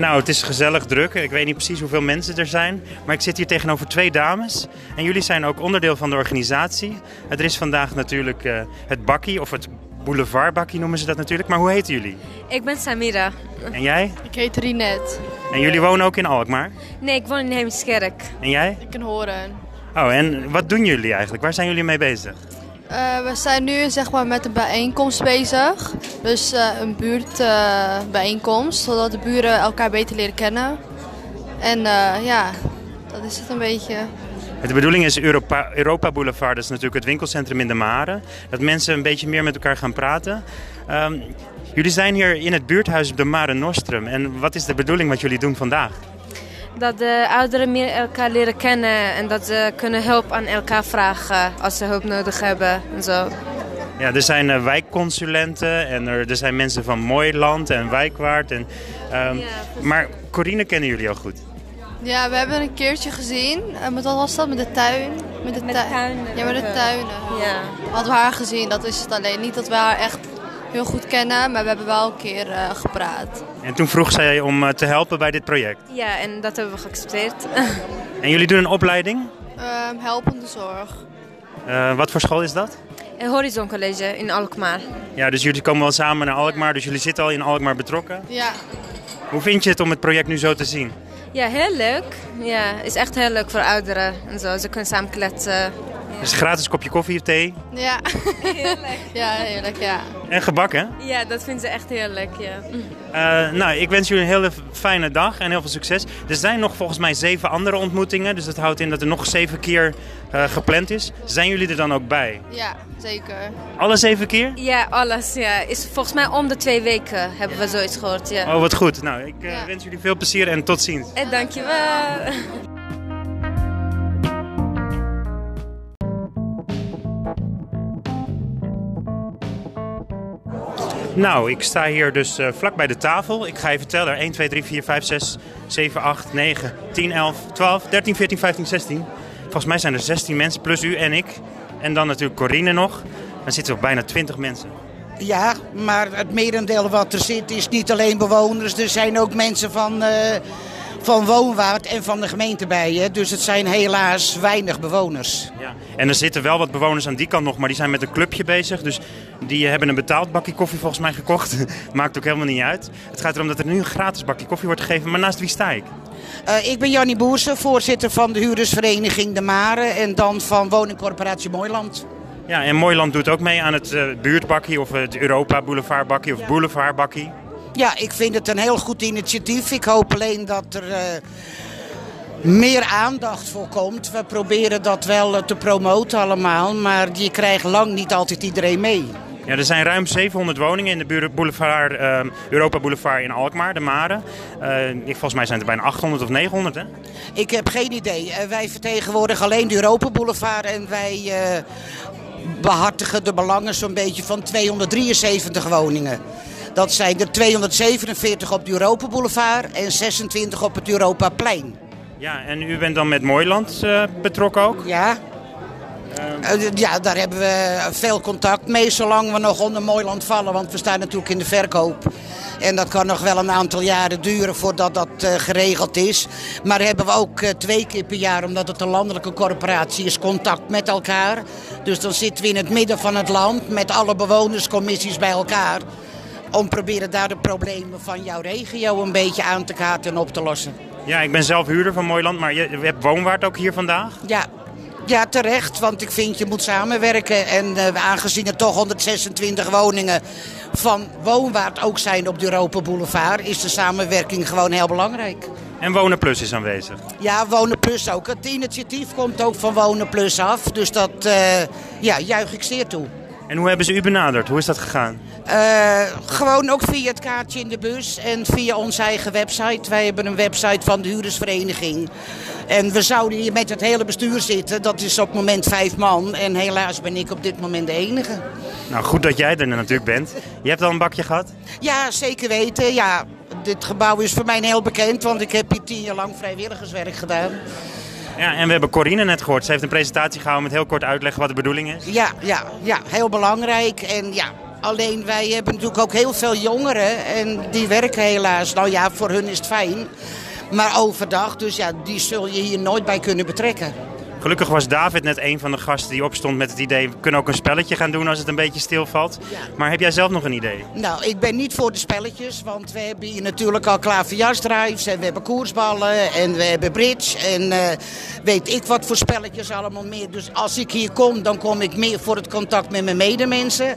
Nou, het is gezellig druk. Ik weet niet precies hoeveel mensen er zijn. Maar ik zit hier tegenover twee dames. En jullie zijn ook onderdeel van de organisatie. Er is vandaag natuurlijk uh, het bakkie, of het boulevardbakkie noemen ze dat natuurlijk. Maar hoe heten jullie? Ik ben Samira. En jij? Ik heet Rinet. En jullie wonen ook in Alkmaar? Nee, ik woon in Heemskerk. En jij? Ik in Horen. Oh, en wat doen jullie eigenlijk? Waar zijn jullie mee bezig? Uh, we zijn nu zeg maar, met een bijeenkomst bezig. Dus uh, een buurtbijeenkomst, zodat de buren elkaar beter leren kennen. En ja, dat is het een beetje. De bedoeling is Europa, Europa Boulevard, dat is natuurlijk het winkelcentrum in de Mare. Dat mensen een beetje meer met elkaar gaan praten. Um, jullie zijn hier in het buurthuis op de Mare Nostrum. En wat is de bedoeling wat jullie doen vandaag? Dat de ouderen meer elkaar leren kennen en dat ze kunnen hulp aan elkaar vragen als ze hulp nodig hebben en zo. Ja, er zijn uh, wijkconsulenten en er, er, zijn mensen van Mooiland en Wijkwaard. En, um, ja, maar Corine kennen jullie al goed? Ja, we hebben een keertje gezien. Uh, met wat was dat? Met de tuin? Met de, met de tuinen. Ja, met de tuinen. Ja. Hadden we haar gezien, dat is het alleen. Niet dat we haar echt heel goed kennen, maar we hebben wel een keer uh, gepraat. En toen vroeg zij om uh, te helpen bij dit project? Ja, en dat hebben we geaccepteerd. en jullie doen een opleiding? Uh, helpende zorg. Uh, wat voor school is dat? Een Horizon College in Alkmaar. Ja, dus jullie komen wel samen naar Alkmaar, dus jullie zitten al in Alkmaar betrokken? Ja. Hoe vind je het om het project nu zo te zien? Ja, heel leuk. Ja, is echt heel leuk voor ouderen en zo. Ze kunnen samen kletsen. Dus gratis kopje koffie of thee? Ja. Heerlijk. ja, heerlijk, ja. En gebak, hè? Ja, dat vinden ze echt heerlijk, ja. Uh, nou, ik wens jullie een hele fijne dag en heel veel succes. Er zijn nog volgens mij zeven andere ontmoetingen. Dus dat houdt in dat er nog zeven keer uh, gepland is. Zijn jullie er dan ook bij? Ja, zeker. Alle zeven keer? Ja, alles. Ja. Is volgens mij om de twee weken hebben we zoiets gehoord, ja. Oh, wat goed. Nou, ik uh, ja. wens jullie veel plezier en tot ziens. En dankjewel. Nou, ik sta hier dus uh, vlak bij de tafel. Ik ga even tellen. 1, 2, 3, 4, 5, 6, 7, 8, 9, 10, 11, 12, 13, 14, 15, 16. Volgens mij zijn er 16 mensen, plus u en ik. En dan natuurlijk Corine nog. Dan zitten we op bijna 20 mensen. Ja, maar het merendeel wat er zit is niet alleen bewoners. Er zijn ook mensen van, uh, van Woonwaard en van de gemeente bij. Hè? Dus het zijn helaas weinig bewoners. Ja. En er zitten wel wat bewoners aan die kant nog, maar die zijn met een clubje bezig. Dus die hebben een betaald bakje koffie volgens mij gekocht. Maakt ook helemaal niet uit. Het gaat erom dat er nu een gratis bakje koffie wordt gegeven. Maar naast wie sta ik? Uh, ik ben Jannie Boersen, voorzitter van de huurdersvereniging De Mare. En dan van woningcorporatie Mooiland. Ja, en Mooiland doet ook mee aan het uh, buurtbakkie of het Europa Boulevardbakkie of ja. Boulevardbakkie. Ja, ik vind het een heel goed initiatief. Ik hoop alleen dat er uh, meer aandacht voor komt. We proberen dat wel uh, te promoten allemaal, maar je krijgt lang niet altijd iedereen mee. Ja, er zijn ruim 700 woningen in de boulevard, uh, Europa Boulevard in Alkmaar, de Mare. Uh, volgens mij zijn het er bijna 800 of 900, hè? Ik heb geen idee. Uh, wij vertegenwoordigen alleen de Europa Boulevard en wij behartigen de belangen zo'n beetje van 273 woningen. Dat zijn er 247 op de Europa Boulevard en 26 op het Europaplein. Ja, en u bent dan met Mooiland uh, betrokken ook? Ja. Uh, ja, daar hebben we veel contact mee, zolang we nog onder Mooiland vallen. Want we staan natuurlijk in de verkoop. En dat kan nog wel een aantal jaren duren voordat dat uh, geregeld is. Maar hebben we ook twee keer per jaar, omdat het een landelijke corporatie is, contact met elkaar. Dus dan zitten we in het midden van het land met alle bewonerscommissies bij elkaar om proberen daar de problemen van jouw regio een beetje aan te kaarten en op te lossen. Ja, ik ben zelf huurder van Mooiland, maar je, je hebt woonwaard ook hier vandaag? Ja. Ja, terecht, want ik vind je moet samenwerken. En uh, aangezien er toch 126 woningen van woonwaard ook zijn op de Europa Boulevard... is de samenwerking gewoon heel belangrijk. En Wonen Plus is aanwezig? Ja, Wonen Plus ook. Het initiatief komt ook van Wonen Plus af. Dus dat uh, ja, juich ik zeer toe. En hoe hebben ze u benaderd? Hoe is dat gegaan? Uh, gewoon ook via het kaartje in de bus en via onze eigen website. Wij hebben een website van de huurdersvereniging. En we zouden hier met het hele bestuur zitten. Dat is op het moment vijf man. En helaas ben ik op dit moment de enige. Nou, goed dat jij er natuurlijk bent. Je hebt al een bakje gehad? Ja, zeker weten. Ja, dit gebouw is voor mij heel bekend, want ik heb hier tien jaar lang vrijwilligerswerk gedaan. Ja, en we hebben Corine net gehoord. Ze heeft een presentatie gehouden met heel kort uitleggen wat de bedoeling is. Ja, ja, ja heel belangrijk. En ja, alleen wij hebben natuurlijk ook heel veel jongeren en die werken helaas. Nou ja, voor hun is het fijn. Maar overdag, dus ja, die zul je hier nooit bij kunnen betrekken. Gelukkig was David net een van de gasten die opstond met het idee... we kunnen ook een spelletje gaan doen als het een beetje stilvalt. Maar heb jij zelf nog een idee? Nou, ik ben niet voor de spelletjes, want we hebben hier natuurlijk al klaverjasdrives... en we hebben koersballen en we hebben bridge en eh, weet ik wat voor spelletjes allemaal meer. Dus als ik hier kom, dan kom ik meer voor het contact met mijn medemensen...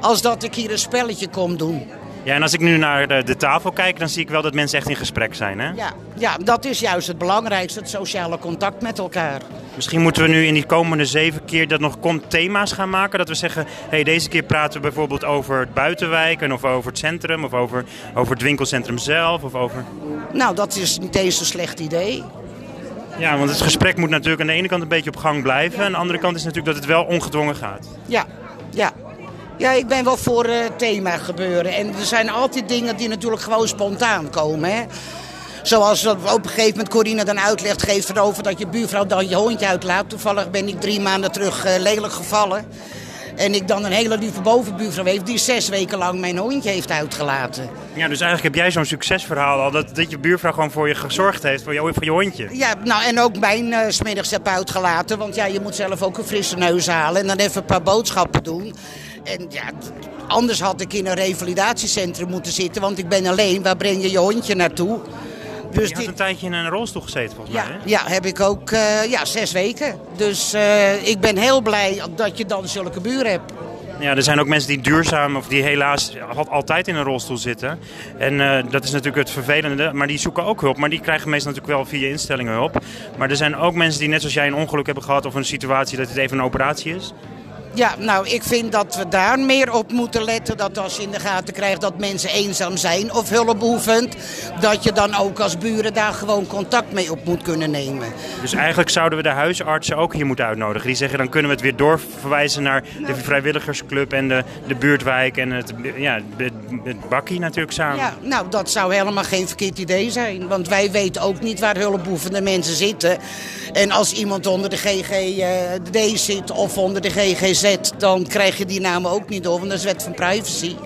als dat ik hier een spelletje kom doen. Ja, en als ik nu naar de, de, tafel kijk, dan zie ik wel dat mensen echt in gesprek zijn, hè? Ja, ja, dat is juist het belangrijkste, het sociale contact met elkaar. Misschien moeten we nu in die komende zeven keer dat nog komt thema's gaan maken. Dat we zeggen, hey, deze keer praten we bijvoorbeeld over het buitenwijk... en of over het centrum, of over, over het winkelcentrum zelf, of over... Nou, dat is niet eens een slecht idee. Ja, want het gesprek moet natuurlijk aan de ene kant een beetje op gang blijven. En aan de andere kant is natuurlijk dat het wel ongedwongen gaat. Ja, ja. Ja, ik ben wel voor uh, thema gebeuren. En er zijn altijd dingen die natuurlijk gewoon spontaan komen. Hè? Zoals op een gegeven moment Corine dan uitlegt, geeft erover dat je buurvrouw dan je hondje uitlaat. Toevallig ben ik drie maanden terug uh, lelijk gevallen. En ik dan een hele lieve bovenbuurvrouw heeft die zes weken lang mijn hondje heeft uitgelaten. Ja, dus eigenlijk heb jij zo'n succesverhaal al. Dat, dat je buurvrouw gewoon voor je gezorgd heeft, voor je, voor je hondje. Ja, nou en ook mijn uh, smiddags heb uitgelaten. Want ja, je moet zelf ook een frisse neus halen en dan even een paar boodschappen doen. En ja, anders had ik in een revalidatiecentrum moeten zitten, want ik ben alleen. Waar breng je je hondje naartoe? Dus je had een tijdje in een rolstoel gezeten volgens ja, mij, hè? Ja, heb ik ook uh, ja, zes weken. Dus uh, ik ben heel blij dat je dan zulke buren hebt. Ja, er zijn ook mensen die duurzaam of die helaas altijd in een rolstoel zitten. En uh, dat is natuurlijk het vervelende. Maar die zoeken ook hulp. Maar die krijgen meestal natuurlijk wel via instellingen hulp. Maar er zijn ook mensen die net zoals jij een ongeluk hebben gehad of een situatie dat het even een operatie is. Ja, nou, ik vind dat we daar meer op moeten letten. Dat als je in de gaten krijgt dat mensen eenzaam zijn of hulpbehoevend... dat je dan ook als buren daar gewoon contact mee op moet kunnen nemen. Dus eigenlijk zouden we de huisartsen ook hier moeten uitnodigen. Die zeggen, dan kunnen we het weer doorverwijzen naar de vrijwilligersclub... en de, de buurtwijk en het, ja, het, het bakkie natuurlijk samen. Ja, nou, dat zou helemaal geen verkeerd idee zijn. Want wij weten ook niet waar hulpbehoevende mensen zitten. En als iemand onder de GGD zit of onder de GGZ dan krijg je die namen ook niet door, want dat is wet van privacy.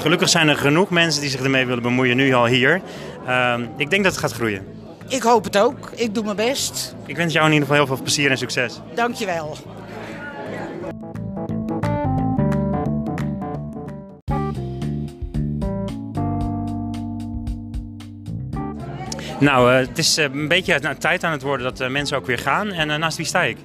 Gelukkig zijn er genoeg mensen die zich ermee willen bemoeien, nu al hier. Uh, ik denk dat het gaat groeien. Ik hoop het ook. Ik doe mijn best. Ik wens jou in ieder geval heel veel plezier en succes. Dankjewel. Nou, uh, het is uh, een beetje tijd aan het worden dat uh, mensen ook weer gaan. En naast wie sta ik?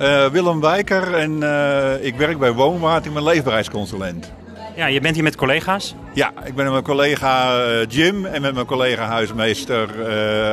Uh, Willem Wijker en uh, ik werk bij Woonwaard. Ik ben leefbaarheidsconsulent. Ja, je bent hier met collega's? Ja, ik ben met mijn collega uh, Jim en met mijn collega huismeester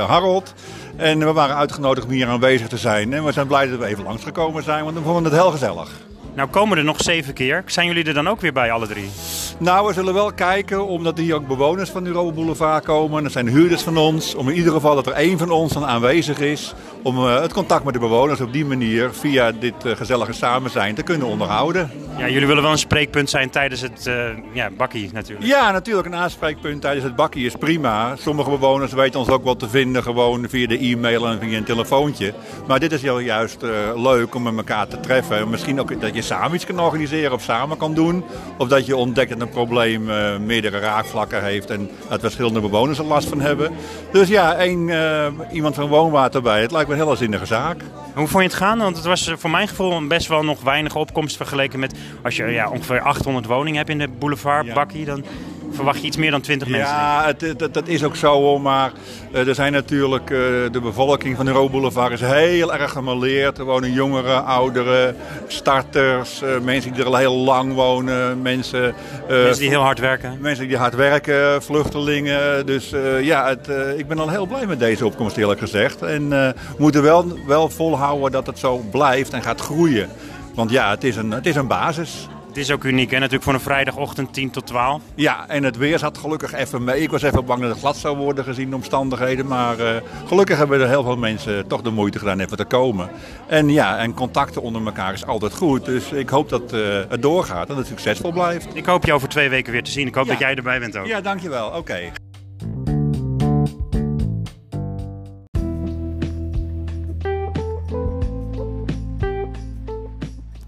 Harold. En we waren uitgenodigd om hier aanwezig te zijn. En we zijn blij dat we even langsgekomen zijn, want we vonden het heel gezellig. Nou komen er nog zeven keer. Zijn jullie er dan ook weer bij, alle drie? Nou, we zullen wel kijken, omdat hier ook bewoners van Europa Boulevard komen. Dat zijn huurders van ons. Om in ieder geval dat er één van ons dan aanwezig is. Om uh, het contact met de bewoners op die manier, via dit uh, gezellige samen zijn, te kunnen onderhouden. Ja, jullie willen wel een spreekpunt zijn tijdens het uh, ja, bakkie natuurlijk. Ja, natuurlijk. Een aanspreekpunt tijdens het bakkie is prima. Sommige bewoners weten ons ook wel te vinden gewoon via de e-mail en via een telefoontje. Maar dit is heel juist leuk om met elkaar te treffen. Misschien ook dat je samen iets kan organiseren of samen kan doen. Of dat je ontdekt dat probleem uh, meerdere raakvlakken heeft en dat verschillende bewoners er last van hebben. Dus ja, één, uh, iemand van woonwater erbij. Het lijkt me een hele zinnige zaak. Hoe vond je het gaan? Want het was voor mijn gevoel best wel nog weinig opkomst vergeleken met als je ja, ongeveer 800 woningen hebt in de boulevard ja. Dan verwacht je iets meer dan 20 mensen. Ja, het, dat, dat is ook zo hoor, maar uh, er zijn natuurlijk, uh, de bevolking van de Euro Boulevard is heel erg gemaleerd. Er wonen jongeren, ouderen, starters, uh, mensen die er al heel lang wonen, mensen... mensen die heel hard werken. Mensen die hard werken, vluchtelingen. Dus ja, het, ik ben al heel blij met deze opkomst eerlijk gezegd. En we moeten wel, wel volhouden dat het zo blijft en gaat groeien. Want ja, het is een, het is een basis. Het is ook uniek, hè? natuurlijk voor een vrijdagochtend 10 tot 12. Ja, en het weer zat gelukkig even mee. Ik was even bang dat het glad zou worden gezien de omstandigheden. Maar uh, gelukkig hebben er heel veel mensen toch de moeite gedaan even te komen. En ja, en contacten onder elkaar is altijd goed. Dus ik hoop dat uh, het doorgaat en dat het succesvol blijft. Ik hoop je over twee weken weer te zien. Ik hoop ja. dat jij erbij bent ook. Ja, dankjewel. Oké. Okay.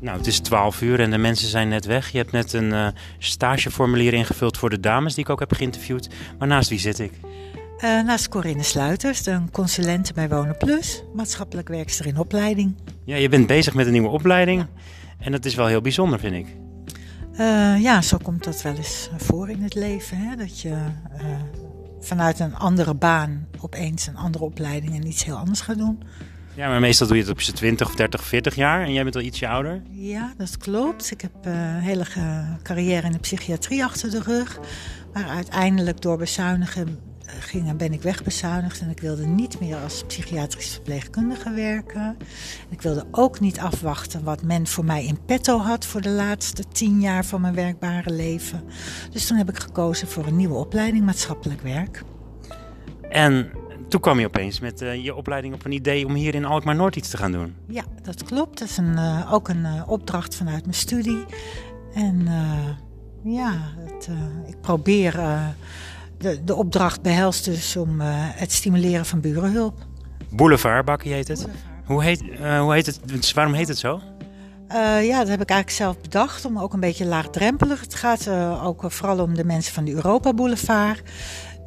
Nou, het is 12 uur en de mensen zijn net weg. Je hebt net een uh, stageformulier ingevuld voor de dames die ik ook heb geïnterviewd. Maar naast wie zit ik? Uh, naast Corinne Sluiters, een consulente bij Wonen Plus, maatschappelijk werkster in opleiding. Ja, je bent bezig met een nieuwe opleiding en dat is wel heel bijzonder, vind ik. Uh, ja, zo komt dat wel eens voor in het leven. Hè? Dat je vanuit een andere baan opeens een andere opleiding en iets heel anders gaat doen. Ja, maar meestal doe je het op je 20 of 30, 40 jaar en jij bent al ietsje ouder. Ja, dat klopt. Ik heb een hele carrière in de psychiatrie achter de rug. Maar uiteindelijk door bezuinigen gingen, ben ik wegbezuinigd en ik wilde niet meer als psychiatrisch verpleegkundige werken. Ik wilde ook niet afwachten wat men voor mij in petto had voor de laatste tien jaar van mijn werkbare leven. Dus toen heb ik gekozen voor een nieuwe opleiding maatschappelijk werk. En toen kwam je opeens met uh, je opleiding op een idee om hier in Alkmaar Noord iets te gaan doen. Ja, dat klopt. Dat is een, uh, ook een uh, opdracht vanuit mijn studie. En ja, het, ik probeer. de, de opdracht behelst dus om het stimuleren van burenhulp. Boulevardbakken heet het. Hoe, heet, hoe heet het? Dus waarom heet het zo? ja, dat heb ik eigenlijk zelf bedacht, om ook een beetje laagdrempelig. Het gaat ook vooral om de mensen van de Europa Boulevard.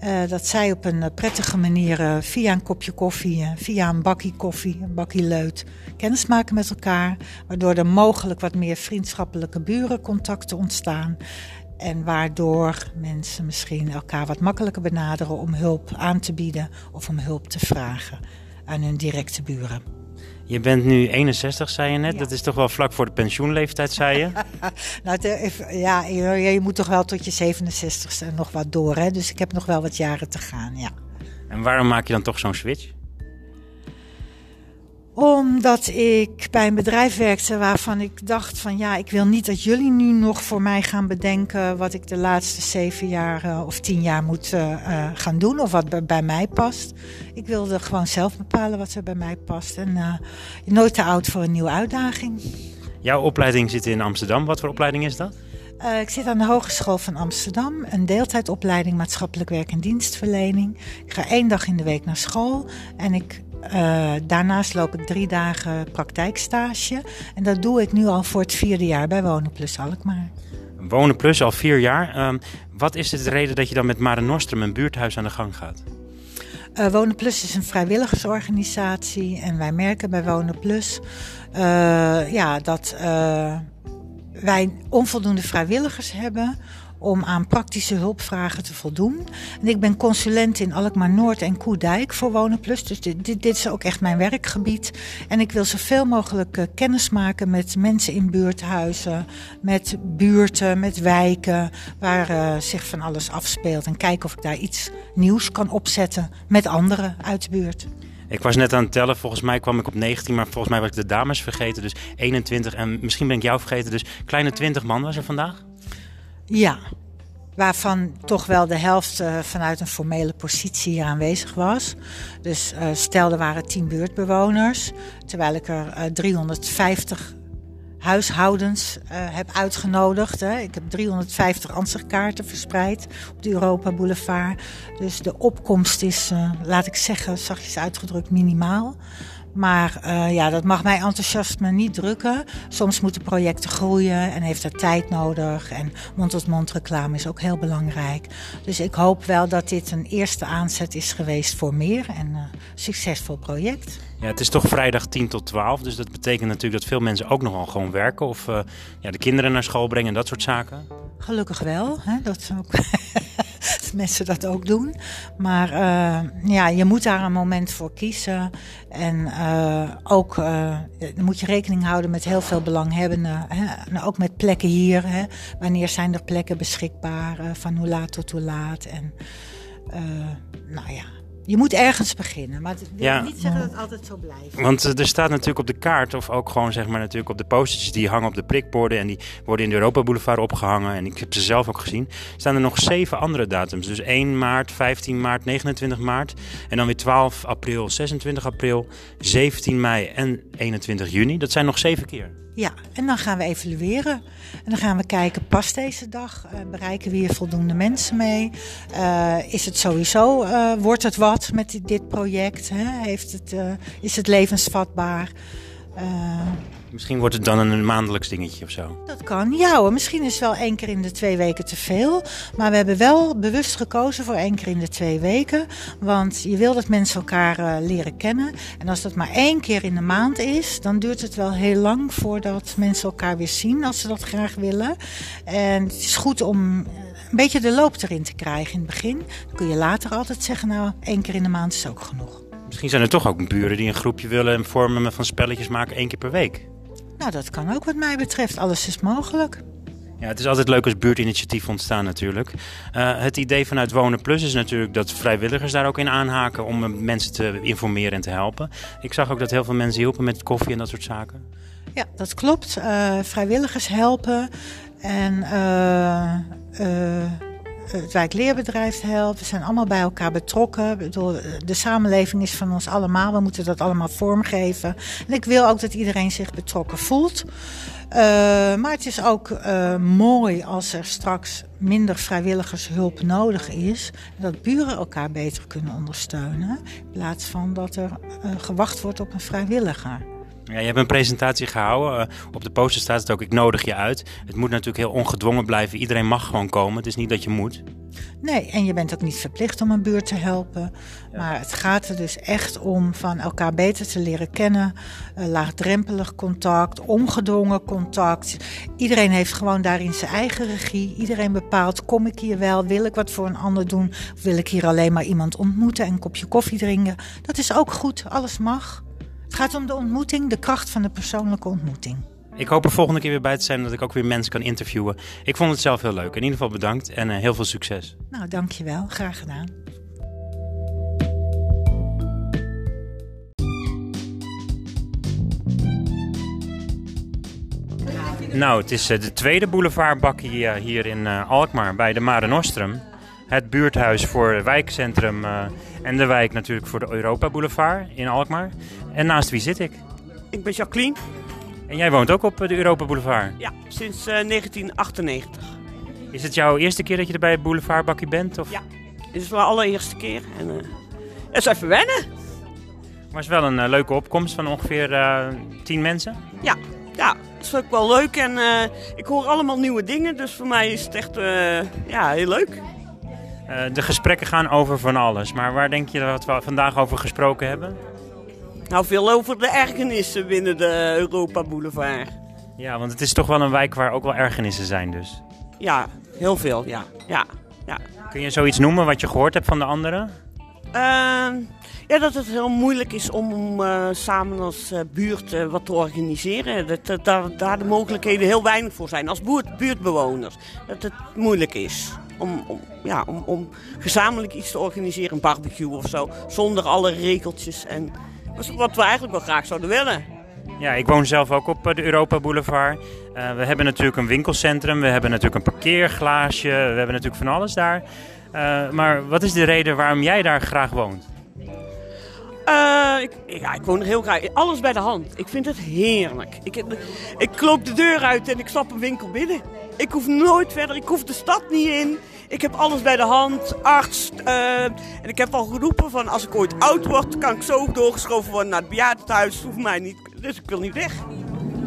Uh, dat zij op een prettige manier uh, via een kopje koffie, via een bakkie koffie, een bakkie leut, kennis maken met elkaar. Waardoor er mogelijk wat meer vriendschappelijke burencontacten ontstaan. En waardoor mensen misschien elkaar wat makkelijker benaderen om hulp aan te bieden of om hulp te vragen aan hun directe buren. Je bent nu 61, zei je net. Dat is toch wel vlak voor de pensioenleeftijd, zei je? nou, ja, je, moet toch wel tot je 67ste nog wat door. Hè? Dus ik heb nog wel wat jaren te gaan, ja. En waarom maak je dan toch zo'n switch? Omdat ik bij een bedrijf werkte waarvan ik dacht van ja, ik wil niet dat jullie nu nog voor mij gaan bedenken wat ik de laatste zeven jaar uh, of tien jaar moet uh, uh, gaan doen of wat bij mij past. Ik wilde gewoon zelf bepalen wat er bij mij past en nooit te oud voor een nieuwe uitdaging. Jouw opleiding zit in Amsterdam. Wat voor opleiding is dat? Uh, ik zit aan de Hogeschool van Amsterdam, een deeltijdopleiding maatschappelijk werk en dienstverlening. Ik ga één dag in de week naar school en ik uh, daarnaast loop ik drie dagen praktijkstage. En dat doe ik nu al voor het vierde jaar bij Wonen Plus Alkmaar. Wonen Plus al vier jaar. Uh, wat is de reden dat je dan met Mare Nostrum, een buurthuis, aan de gang gaat? Uh, Wonen Plus is een vrijwilligersorganisatie. En wij merken bij Wonen Plus ja, dat wij onvoldoende vrijwilligers hebben om aan praktische hulpvragen te voldoen. En ik ben consulent in Alkmaar Noord en Koedijk voor Wonen Plus. Dus dit, dit, is ook echt mijn werkgebied. En ik wil zoveel mogelijk uh, kennis maken met mensen in buurthuizen, met buurten, met wijken, waar uh, zich van alles afspeelt. En kijken of ik daar iets nieuws kan opzetten met anderen uit de buurt. Ik was net aan het tellen, volgens mij kwam ik op 19, maar volgens mij was ik de dames vergeten. Dus 21 en misschien ben ik jou vergeten. Dus kleine 20 man was er vandaag? Ja, waarvan toch wel de helft uh, vanuit een formele positie hier aanwezig was. Dus uh, stel er waren 10 buurtbewoners, terwijl ik er uh, 350 huishoudens heb uitgenodigd. Hè. Ik heb 350 ansichtkaarten verspreid op de Europa Boulevard. Dus de opkomst is, laat ik zeggen, zachtjes uitgedrukt minimaal. Maar uh, ja, dat mag mij enthousiasme niet drukken. Soms moeten projecten groeien en heeft er tijd nodig. En mond-tot-mond reclame is ook heel belangrijk. Dus ik hoop wel dat dit een eerste aanzet is geweest voor meer en een succesvol project. Ja, het is toch vrijdag 10 tot 12, dus dat betekent natuurlijk dat veel mensen ook nogal gewoon werken of uh, ja, de kinderen naar school brengen en dat soort zaken. Gelukkig wel, hè? dat ook mensen dat ook doen. Maar uh, ja, je moet daar een moment voor kiezen. En uh, ook uh, moet je rekening houden met heel veel belanghebbenden. Hè? Ook met plekken hier. Hè? Wanneer zijn er plekken beschikbaar? van hoe laat tot hoe laat? En nou ja, je moet ergens beginnen, maar het wil ja. niet zeggen dat het altijd zo blijft. Want eh, er staat natuurlijk op de kaart, of ook gewoon zeg maar natuurlijk op de postertjes die hangen op de prikborden en die worden in de Europa Boulevard opgehangen. En ik heb ze zelf ook gezien. Staan er nog zeven andere datums. Dus 1 maart, 15 maart, 29 maart. En dan weer 12 april, 26 april, 17 mei en 21 juni. Dat zijn nog zeven keer. Ja, en dan gaan we evalueren. En dan gaan we kijken, past deze dag? Uh, bereiken we hier voldoende mensen mee? Uh, is het sowieso, uh, wordt het wat met dit, dit project? Hè? Heeft het, is het levensvatbaar? Misschien wordt het dan een maandelijks dingetje of zo. Dat kan, ja hoor. Misschien is het wel één keer in de twee weken te veel. Maar we hebben wel bewust gekozen voor één keer in de twee weken. Want je wil dat mensen elkaar uh, leren kennen. En als dat maar één keer in de maand is, dan duurt het wel heel lang voordat mensen elkaar weer zien als ze dat graag willen. En het is goed om een beetje de loop erin te krijgen in het begin. Dan kun je later altijd zeggen, nou één keer in de maand is ook genoeg. Misschien zijn er toch ook buren die een groepje willen en vormen van spelletjes maken één keer per week. Nou, dat kan ook wat mij betreft. Alles is mogelijk. Ja, het is altijd leuk als buurtinitiatief ontstaan natuurlijk. Uh, het idee vanuit Wonen Plus is natuurlijk dat vrijwilligers daar ook in aanhaken om mensen te informeren en te helpen. Ik zag ook dat heel veel mensen hielpen met koffie en dat soort zaken. Ja, dat klopt. Uh, vrijwilligers helpen en uh, het wijkleerbedrijf helpt. We zijn allemaal bij elkaar betrokken. De samenleving is van ons allemaal. We moeten dat allemaal vormgeven. En ik wil ook dat iedereen zich betrokken voelt. Uh, maar het is ook mooi als er straks minder vrijwilligershulp nodig is. Dat buren elkaar beter kunnen ondersteunen. In plaats van dat er gewacht wordt op een vrijwilliger. Ja, je hebt een presentatie gehouden. Uh, op de poster staat het ook, ik nodig je uit. Het moet natuurlijk heel ongedwongen blijven. Iedereen mag gewoon komen. Het is niet dat je moet. Nee, en je bent ook niet verplicht om een buurt te helpen. Ja. Maar het gaat er dus echt om van elkaar beter te leren kennen. Uh, laagdrempelig contact, ongedwongen contact. Iedereen heeft gewoon daarin zijn eigen regie. Iedereen bepaalt, kom ik hier wel? Wil ik wat voor een ander doen? Of wil ik hier alleen maar iemand ontmoeten en een kopje koffie drinken? Dat is ook goed, alles mag. Het gaat om de ontmoeting, de kracht van de persoonlijke ontmoeting. Ik hoop er volgende keer weer bij te zijn dat ik ook weer mensen kan interviewen. Ik vond het zelf heel leuk. In ieder geval bedankt en uh, heel veel succes. Nou, dankjewel. Graag gedaan. Nou, het is uh, de tweede boulevardbakkie hier in Alkmaar bij de Mare Nostrum. Het buurthuis voor wijkcentrum en de wijk natuurlijk voor de Europa Boulevard in Alkmaar. En naast wie zit ik? Ik ben Jacqueline. En jij woont ook op de Europa Boulevard? Ja, sinds uh, 1998. Is het jouw eerste keer dat je er bij Boulevardbakkie bent? Of? Ja, het is de allereerste keer. En, uh, het is even wennen. Maar het is wel een uh, leuke opkomst van ongeveer tien mensen? Ja, ja, dat is ook wel leuk. En ik hoor allemaal nieuwe dingen, dus voor mij is het echt ja, heel leuk. de gesprekken gaan over van alles. Maar waar denk je dat we vandaag over gesproken hebben? Nou, veel over de ergernissen binnen de Europa Boulevard. Ja, want het is toch wel een wijk waar ook wel ergernissen zijn dus. Ja, heel veel, ja. ja, ja. Kun je zoiets noemen wat je gehoord hebt van de anderen? Uh, ja, dat het heel moeilijk is om uh, samen als uh, buurt uh, wat te organiseren. Dat, dat daar de mogelijkheden heel weinig voor zijn. Als buurt, buurtbewoners. Dat het moeilijk is om, om, ja, om, om gezamenlijk iets te organiseren. Een barbecue of zo. Zonder alle regeltjes en wat we eigenlijk wel graag zouden willen. Ja, ik woon zelf ook op de Europa Boulevard. Uh, we hebben natuurlijk een winkelcentrum, we hebben natuurlijk een parkeerglaasje, we hebben natuurlijk van alles daar. Uh, maar wat is de reden waarom jij daar graag woont? Uh, ik, ja, ik woon er heel graag. Alles bij de hand. Ik vind het heerlijk. Ik, ik loop de deur uit en ik stap een winkel binnen. Ik hoef nooit verder, ik hoef de stad niet in. Ik heb alles bij de hand, arts. Uh, en ik heb al geroepen van als ik ooit oud word, kan ik zo doorgeschoven worden naar het bejaardentehuis. Dat hoeft mij niet, dus ik wil niet weg.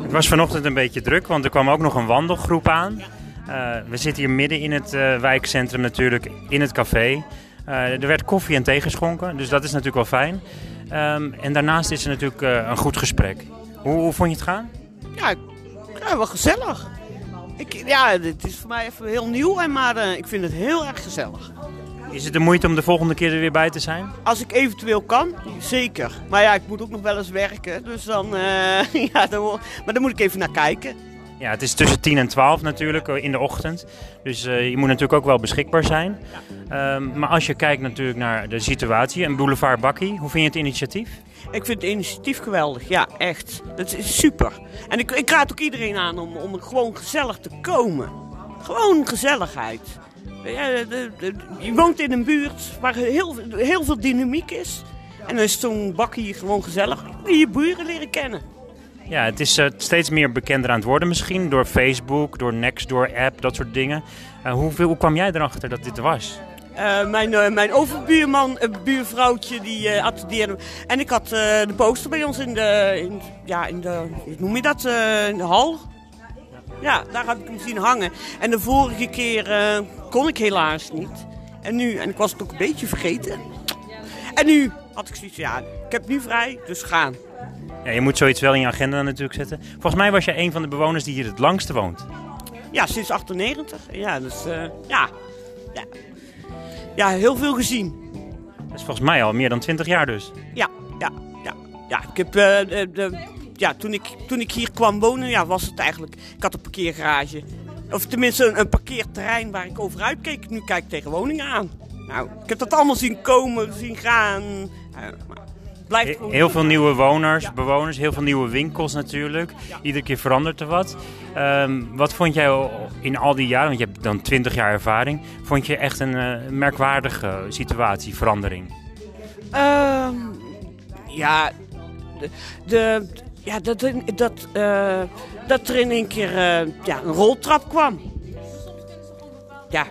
Het was vanochtend een beetje druk, want er kwam ook nog een wandelgroep aan. Uh, we zitten hier midden in het uh, wijkcentrum natuurlijk, in het café. er werd koffie en thee geschonken, dus dat is natuurlijk wel fijn. Um, en daarnaast is er natuurlijk een goed gesprek. Hoe, hoe, vond je het gaan? Ja, ja wel gezellig. Ik, ja, dit is voor mij even heel nieuw, en maar uh, ik vind het heel erg gezellig. Is het de moeite om de volgende keer er weer bij te zijn? Als ik eventueel kan, zeker. Maar ja, ik moet ook nog wel eens werken, dus dan, uh, ja, dan, maar dan moet ik even naar kijken. Ja, het is tussen 10 en 12 natuurlijk in de ochtend. Dus uh, je moet natuurlijk ook wel beschikbaar zijn. Ja. Um, maar als je kijkt natuurlijk naar de situatie en Boulevard Bakkie, hoe vind je het initiatief? Ik vind het initiatief geweldig, ja, echt. Dat is super. En ik, ik raad ook iedereen aan om, om gewoon gezellig te komen. Gewoon gezelligheid. Je woont in een buurt waar heel, heel veel dynamiek is. En dan is zo'n bakkie gewoon gezellig. Je buren leren kennen. Ja, het is uh, steeds meer bekender aan het worden misschien. Door Facebook, door Nextdoor app, dat soort dingen. Uh, hoe, kwam jij erachter dat dit was? Eh, mijn, eh, mijn overbuurman, een buurvrouwtje, die eh, attendeerde. En ik had de poster bij ons in de, in, ja, in de, hoe noem je dat, in de hal. Ja, daar had ik hem zien hangen. En de vorige keer kon ik helaas niet. En nu, en ik was het ook een beetje vergeten. En nu had ik zoiets van, ja, ik heb nu vrij, dus gaan. Ja, je moet zoiets wel in je agenda natuurlijk zetten. Volgens mij was jij een van de bewoners die hier het langste woont. Ja, sinds 98. Ja, dus ja. ja. Ja, heel veel gezien. Dat is volgens mij al meer dan 20 jaar dus. Ja, ja, ja. Ja, ik heb, eh, de, ja toen, ik, toen ik hier kwam wonen, ja, was het eigenlijk... Ik had een parkeergarage. Of tenminste een, een parkeerterrein waar ik over uitkeek. Nu kijk ik tegen woningen aan. Nou, ik heb dat allemaal zien komen, zien gaan. Ja, maar blijft He- gewoon... Heel veel nieuwe woners, Ja. bewoners, heel veel nieuwe winkels natuurlijk. Ja. Iedere keer verandert er wat. Ehm, wat vond jij in al die jaren, want je hebt dan 20 jaar ervaring, vond je echt een eh, merkwaardige situatie, verandering? Ehm, ja, de, de, ja dat, dat, eh, dat er in één keer eh, ja, een roltrap kwam. Ja,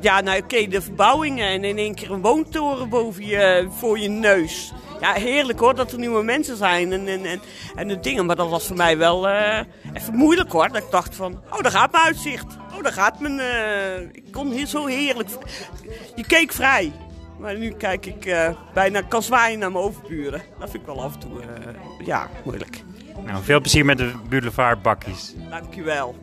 ja nou oké, de verbouwingen en in één keer een woontoren boven je, voor je neus. Ja, heerlijk hoor, dat er nieuwe mensen zijn en, en, en, en de dingen. Maar dat was voor mij wel eh, even moeilijk hoor. Dat ik dacht van, oh daar gaat mijn uitzicht. Oh daar gaat mijn... eh, ik kon hier zo heerlijk... Je keek vrij. Maar nu kijk ik eh, bijna kan zwaaien naar mijn overburen. Dat vind ik wel af en toe, ja, moeilijk. Nou, veel plezier met de Boulevard bakkies. Dankjewel.